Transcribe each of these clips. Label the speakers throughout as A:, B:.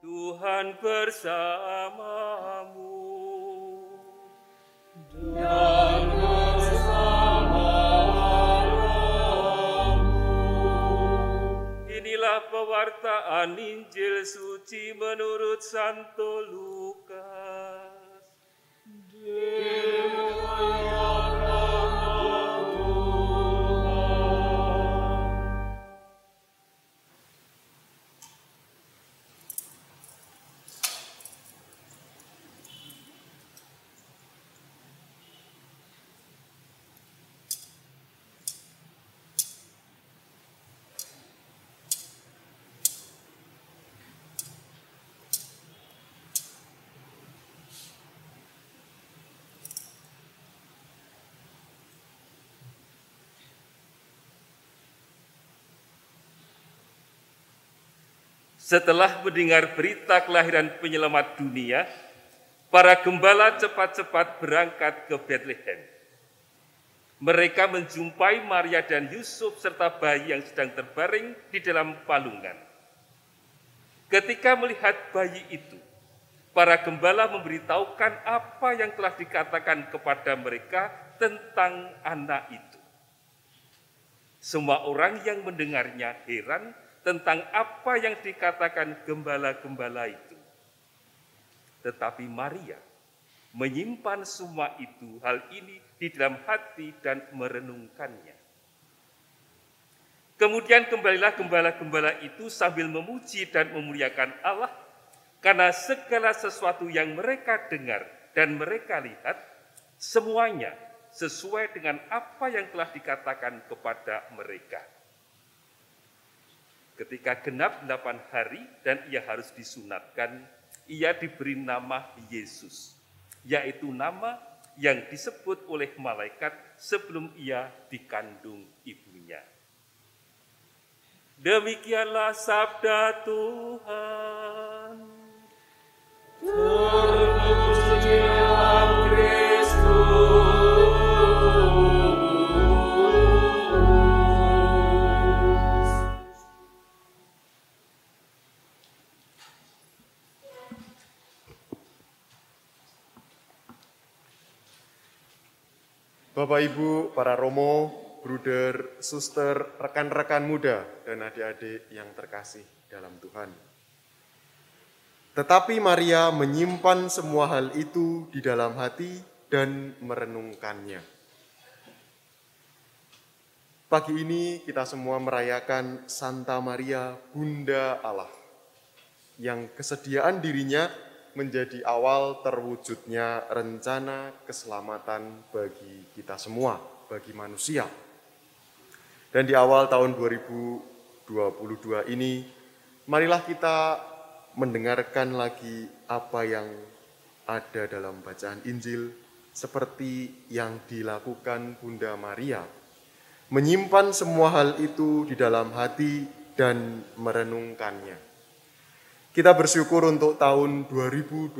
A: Tuhan bersamamu.
B: Dan bersama
A: Inilah pewartaan Injil suci menurut Santo Lukas. Setelah mendengar berita kelahiran penyelamat dunia, para gembala cepat-cepat berangkat ke Bethlehem. Mereka menjumpai Maria dan Yusuf serta bayi yang sedang terbaring di dalam palungan. Ketika melihat bayi itu, para gembala memberitahukan apa yang telah dikatakan kepada mereka tentang anak itu. Semua orang yang mendengarnya heran tentang apa yang dikatakan gembala-gembala itu. Tetapi Maria menyimpan semua itu, hal ini di dalam hati dan merenungkannya. Kemudian kembalilah gembala-gembala itu sambil memuji dan memuliakan Allah karena segala sesuatu yang mereka dengar dan mereka lihat semuanya sesuai dengan apa yang telah dikatakan kepada mereka. Ketika genap delapan hari dan ia harus disunatkan, ia diberi nama Yesus, yaitu nama yang disebut oleh malaikat sebelum ia dikandung ibunya. Demikianlah sabda Tuhan.
B: Terpujilah
C: Bapak Ibu, para romo, bruder, suster, rekan-rekan muda, dan adik-adik yang terkasih dalam Tuhan. Tetapi Maria menyimpan semua hal itu di dalam hati dan merenungkannya. Pagi ini kita semua merayakan Santa Maria, Bunda Allah, yang kesediaan dirinya menjadi awal terwujudnya rencana keselamatan bagi kita semua, bagi manusia. Dan di awal tahun 2022 ini, marilah kita mendengarkan lagi apa yang ada dalam bacaan Injil seperti yang dilakukan Bunda Maria. Menyimpan semua hal itu di dalam hati dan merenungkannya. Kita bersyukur untuk tahun 2021.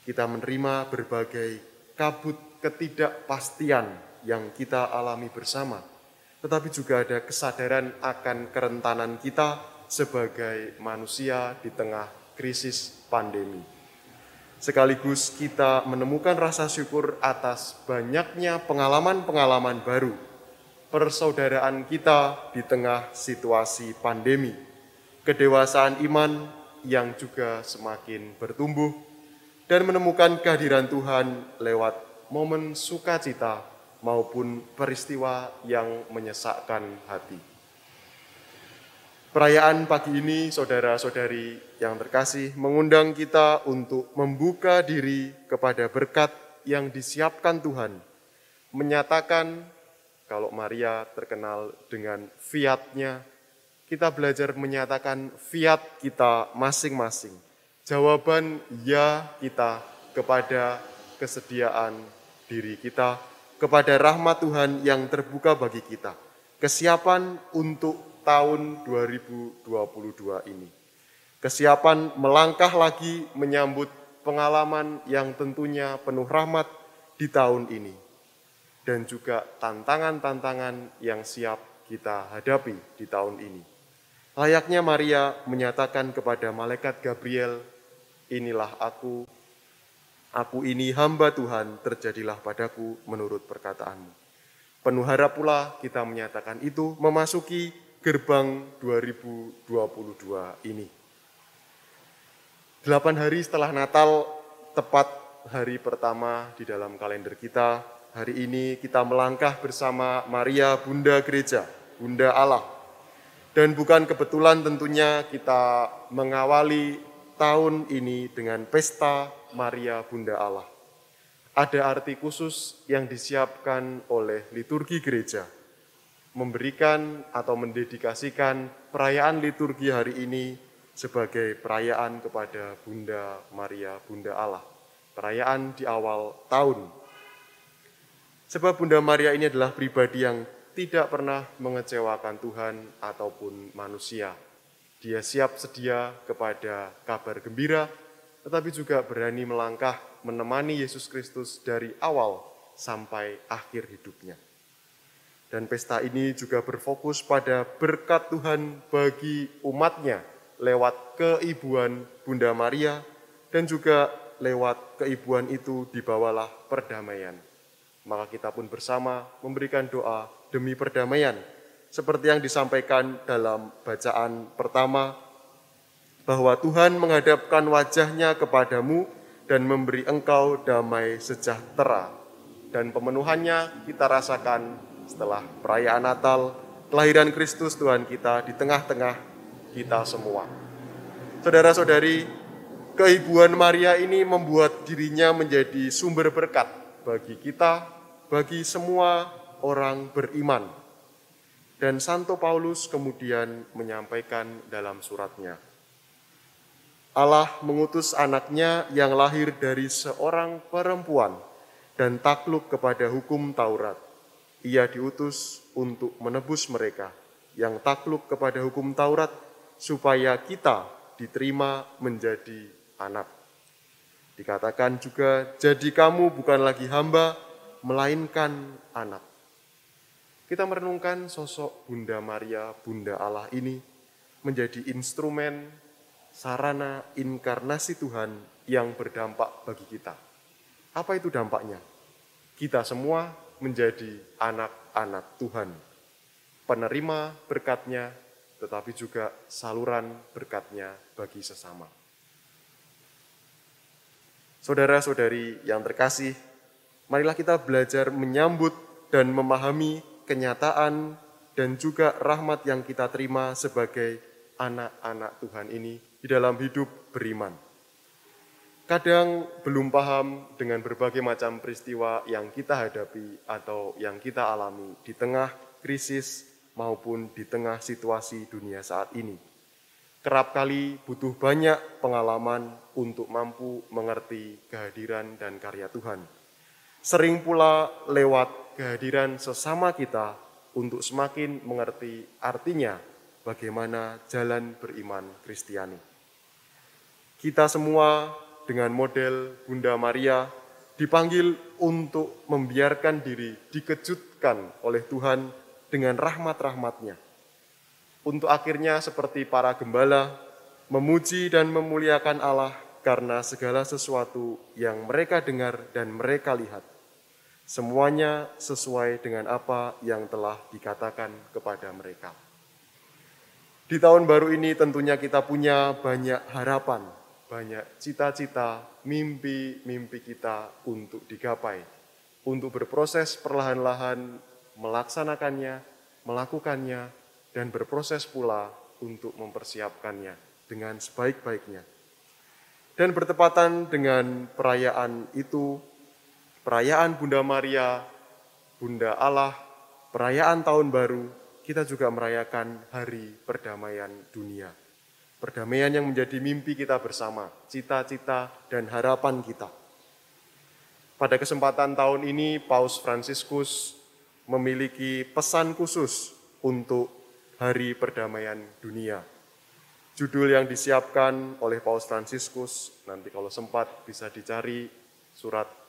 C: Kita menerima berbagai kabut ketidakpastian yang kita alami bersama. Tetapi juga ada kesadaran akan kerentanan kita sebagai manusia di tengah krisis pandemi. Sekaligus kita menemukan rasa syukur atas banyaknya pengalaman-pengalaman baru, persaudaraan kita di tengah situasi pandemi, kedewasaan iman yang juga semakin bertumbuh, dan menemukan kehadiran Tuhan lewat momen sukacita maupun peristiwa yang menyesakkan hati. Perayaan pagi ini, saudara-saudari yang terkasih, mengundang kita untuk membuka diri kepada berkat yang disiapkan Tuhan, menyatakan kalau Maria terkenal dengan fiatnya, kita belajar menyatakan fiat kita masing-masing. Jawaban ya kita kepada kesediaan diri kita, kepada rahmat Tuhan yang terbuka bagi kita. Kesiapan untuk tahun 2022 ini. Kesiapan melangkah lagi menyambut pengalaman yang tentunya penuh rahmat di tahun ini. Dan juga tantangan-tantangan yang siap kita hadapi di tahun ini. Layaknya Maria menyatakan kepada malaikat Gabriel, "Inilah aku, aku ini hamba Tuhan, terjadilah padaku menurut perkataanmu." Penuh harap pula kita menyatakan itu memasuki gerbang 2022 ini. Delapan hari setelah Natal, tepat hari pertama di dalam kalender kita, hari ini kita melangkah bersama Maria Bunda Gereja, Bunda Allah, dan bukan kebetulan tentunya kita mengawali tahun ini dengan pesta Maria Bunda Allah. Ada arti khusus yang disiapkan oleh liturgi gereja, memberikan atau mendedikasikan perayaan liturgi hari ini sebagai perayaan kepada Bunda Maria Bunda Allah, perayaan di awal tahun. Sebab Bunda Maria ini adalah pribadi yang tidak pernah mengecewakan Tuhan ataupun manusia. Dia siap sedia kepada kabar gembira, tetapi juga berani melangkah menemani Yesus Kristus dari awal sampai akhir hidupnya. Dan pesta ini juga berfokus pada berkat Tuhan bagi umatnya lewat keibuan Bunda Maria dan juga lewat keibuan itu dibawalah perdamaian. Maka kita pun bersama memberikan doa demi perdamaian. Seperti yang disampaikan dalam bacaan pertama, bahwa Tuhan menghadapkan wajahnya kepadamu dan memberi engkau damai sejahtera. Dan pemenuhannya kita rasakan setelah perayaan Natal, kelahiran Kristus Tuhan kita di tengah-tengah kita semua. Saudara-saudari, keibuan Maria ini membuat dirinya menjadi sumber berkat bagi kita, bagi semua orang beriman. Dan Santo Paulus kemudian menyampaikan dalam suratnya, Allah mengutus anaknya yang lahir dari seorang perempuan dan takluk kepada hukum Taurat. Ia diutus untuk menebus mereka yang takluk kepada hukum Taurat supaya kita diterima menjadi anak. Dikatakan juga, jadi kamu bukan lagi hamba, melainkan anak kita merenungkan sosok Bunda Maria, Bunda Allah ini menjadi instrumen sarana inkarnasi Tuhan yang berdampak bagi kita. Apa itu dampaknya? Kita semua menjadi anak-anak Tuhan, penerima berkatnya, tetapi juga saluran berkatnya bagi sesama. Saudara-saudari yang terkasih, marilah kita belajar menyambut dan memahami kenyataan dan juga rahmat yang kita terima sebagai anak-anak Tuhan ini di dalam hidup beriman. Kadang belum paham dengan berbagai macam peristiwa yang kita hadapi atau yang kita alami di tengah krisis maupun di tengah situasi dunia saat ini. Kerap kali butuh banyak pengalaman untuk mampu mengerti kehadiran dan karya Tuhan. Sering pula lewat kehadiran sesama kita untuk semakin mengerti artinya bagaimana jalan beriman Kristiani. Kita semua dengan model Bunda Maria dipanggil untuk membiarkan diri dikejutkan oleh Tuhan dengan rahmat-rahmatnya. Untuk akhirnya seperti para gembala, memuji dan memuliakan Allah karena segala sesuatu yang mereka dengar dan mereka lihat Semuanya sesuai dengan apa yang telah dikatakan kepada mereka. Di tahun baru ini tentunya kita punya banyak harapan, banyak cita-cita, mimpi-mimpi kita untuk digapai, untuk berproses perlahan-lahan melaksanakannya, melakukannya, dan berproses pula untuk mempersiapkannya dengan sebaik-baiknya. Dan bertepatan dengan perayaan itu, perayaan Bunda Maria, Bunda Allah, perayaan Tahun Baru, kita juga merayakan Hari Perdamaian Dunia. Perdamaian yang menjadi mimpi kita bersama, cita-cita dan harapan kita. Pada kesempatan tahun ini, Paus Fransiskus memiliki pesan khusus untuk Hari Perdamaian Dunia. Judul yang disiapkan oleh Paus Fransiskus, nanti kalau sempat bisa dicari surat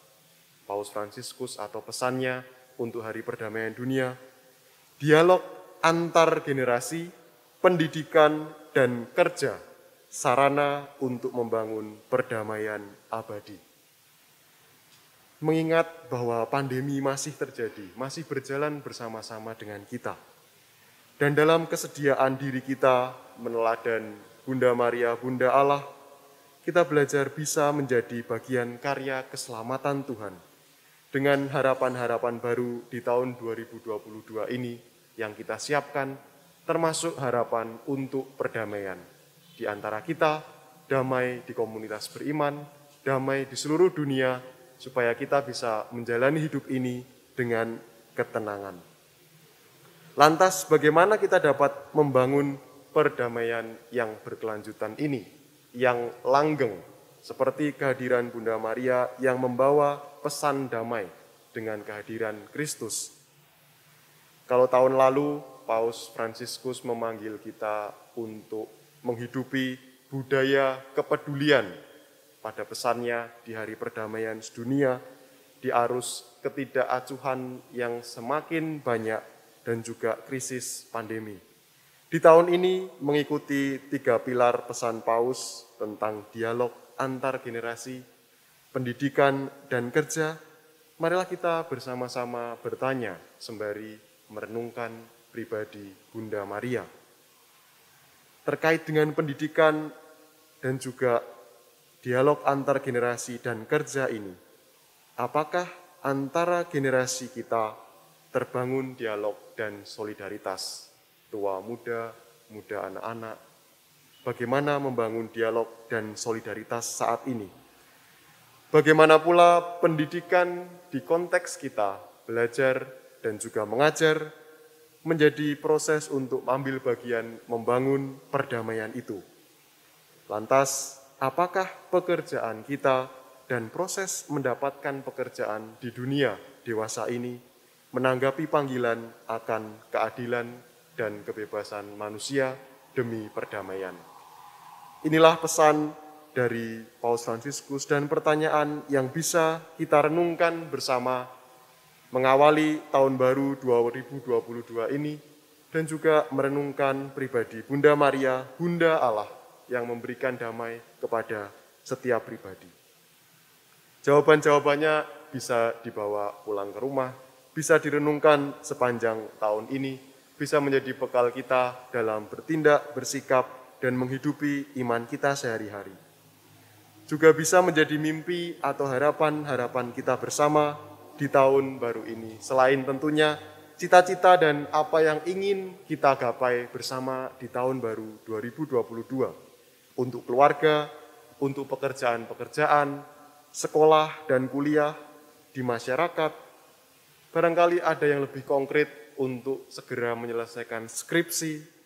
C: Paus Fransiskus atau pesannya untuk Hari Perdamaian Dunia, dialog antar generasi pendidikan, dan kerja sarana untuk membangun perdamaian abadi. Mengingat bahwa pandemi masih terjadi, masih berjalan bersama-sama dengan kita. Dan dalam kesediaan diri kita meneladan Bunda Maria, Bunda Allah, kita belajar bisa menjadi bagian karya keselamatan Tuhan dengan harapan-harapan baru di tahun 2022 ini yang kita siapkan, termasuk harapan untuk perdamaian di antara kita, damai di komunitas beriman, damai di seluruh dunia, supaya kita bisa menjalani hidup ini dengan ketenangan. Lantas, bagaimana kita dapat membangun perdamaian yang berkelanjutan ini, yang langgeng, seperti kehadiran Bunda Maria yang membawa pesan damai dengan kehadiran Kristus. Kalau tahun lalu Paus Fransiskus memanggil kita untuk menghidupi budaya kepedulian pada pesannya di Hari Perdamaian Sedunia, di arus ketidakacuhan yang semakin banyak dan juga krisis pandemi. Di tahun ini mengikuti tiga pilar pesan Paus tentang dialog antar generasi, pendidikan, dan kerja, marilah kita bersama-sama bertanya sembari merenungkan pribadi Bunda Maria. Terkait dengan pendidikan dan juga dialog antar generasi dan kerja ini, apakah antara generasi kita terbangun dialog dan solidaritas tua muda, muda anak-anak, bagaimana membangun dialog dan solidaritas saat ini. Bagaimana pula pendidikan di konteks kita belajar dan juga mengajar menjadi proses untuk ambil bagian membangun perdamaian itu. Lantas, apakah pekerjaan kita dan proses mendapatkan pekerjaan di dunia dewasa ini menanggapi panggilan akan keadilan dan kebebasan manusia demi perdamaian? Inilah pesan dari Paus Fransiskus dan pertanyaan yang bisa kita renungkan bersama mengawali tahun baru 2022 ini dan juga merenungkan pribadi Bunda Maria, Bunda Allah yang memberikan damai kepada setiap pribadi. Jawaban-jawabannya bisa dibawa pulang ke rumah, bisa direnungkan sepanjang tahun ini, bisa menjadi bekal kita dalam bertindak, bersikap, dan menghidupi iman kita sehari-hari. Juga bisa menjadi mimpi atau harapan-harapan kita bersama di tahun baru ini. Selain tentunya cita-cita dan apa yang ingin kita gapai bersama di tahun baru 2022 untuk keluarga, untuk pekerjaan-pekerjaan, sekolah dan kuliah di masyarakat. Barangkali ada yang lebih konkret untuk segera menyelesaikan skripsi,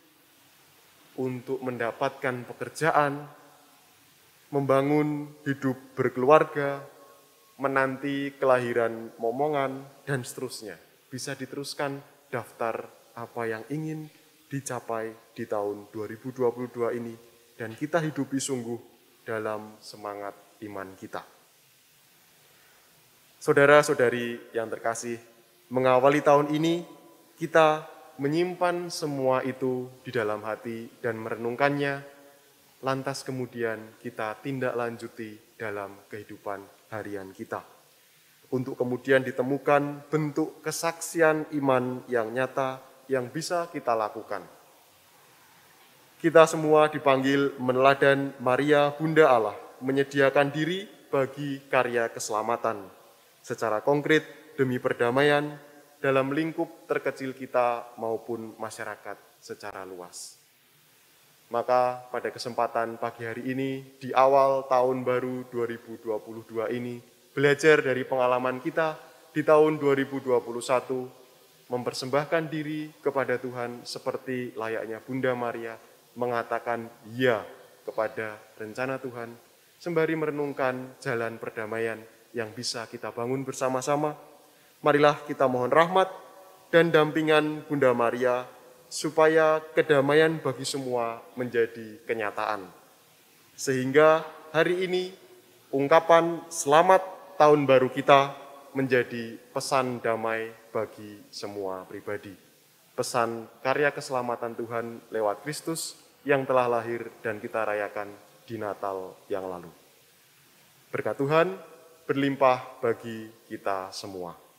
C: untuk mendapatkan pekerjaan, membangun hidup berkeluarga, menanti kelahiran momongan, dan seterusnya. Bisa diteruskan daftar apa yang ingin dicapai di tahun 2022 ini, dan kita hidupi sungguh dalam semangat iman kita. Saudara-saudari yang terkasih, mengawali tahun ini kita menyimpan semua itu di dalam hati dan merenungkannya, lantas kemudian kita tindak lanjuti dalam kehidupan harian kita. Untuk kemudian ditemukan bentuk kesaksian iman yang nyata yang bisa kita lakukan. Kita semua dipanggil meneladan Maria Bunda Allah, menyediakan diri bagi karya keselamatan secara konkret demi perdamaian dalam lingkup terkecil kita maupun masyarakat secara luas. Maka pada kesempatan pagi hari ini, di awal tahun baru 2022 ini, belajar dari pengalaman kita di tahun 2021, mempersembahkan diri kepada Tuhan seperti layaknya Bunda Maria, mengatakan ya kepada rencana Tuhan, sembari merenungkan jalan perdamaian yang bisa kita bangun bersama-sama. Marilah kita mohon rahmat dan dampingan Bunda Maria supaya kedamaian bagi semua menjadi kenyataan. Sehingga hari ini ungkapan selamat tahun baru kita menjadi pesan damai bagi semua pribadi. pesan karya keselamatan Tuhan lewat Kristus yang telah lahir dan kita rayakan di Natal yang lalu. Berkat Tuhan berlimpah bagi kita semua.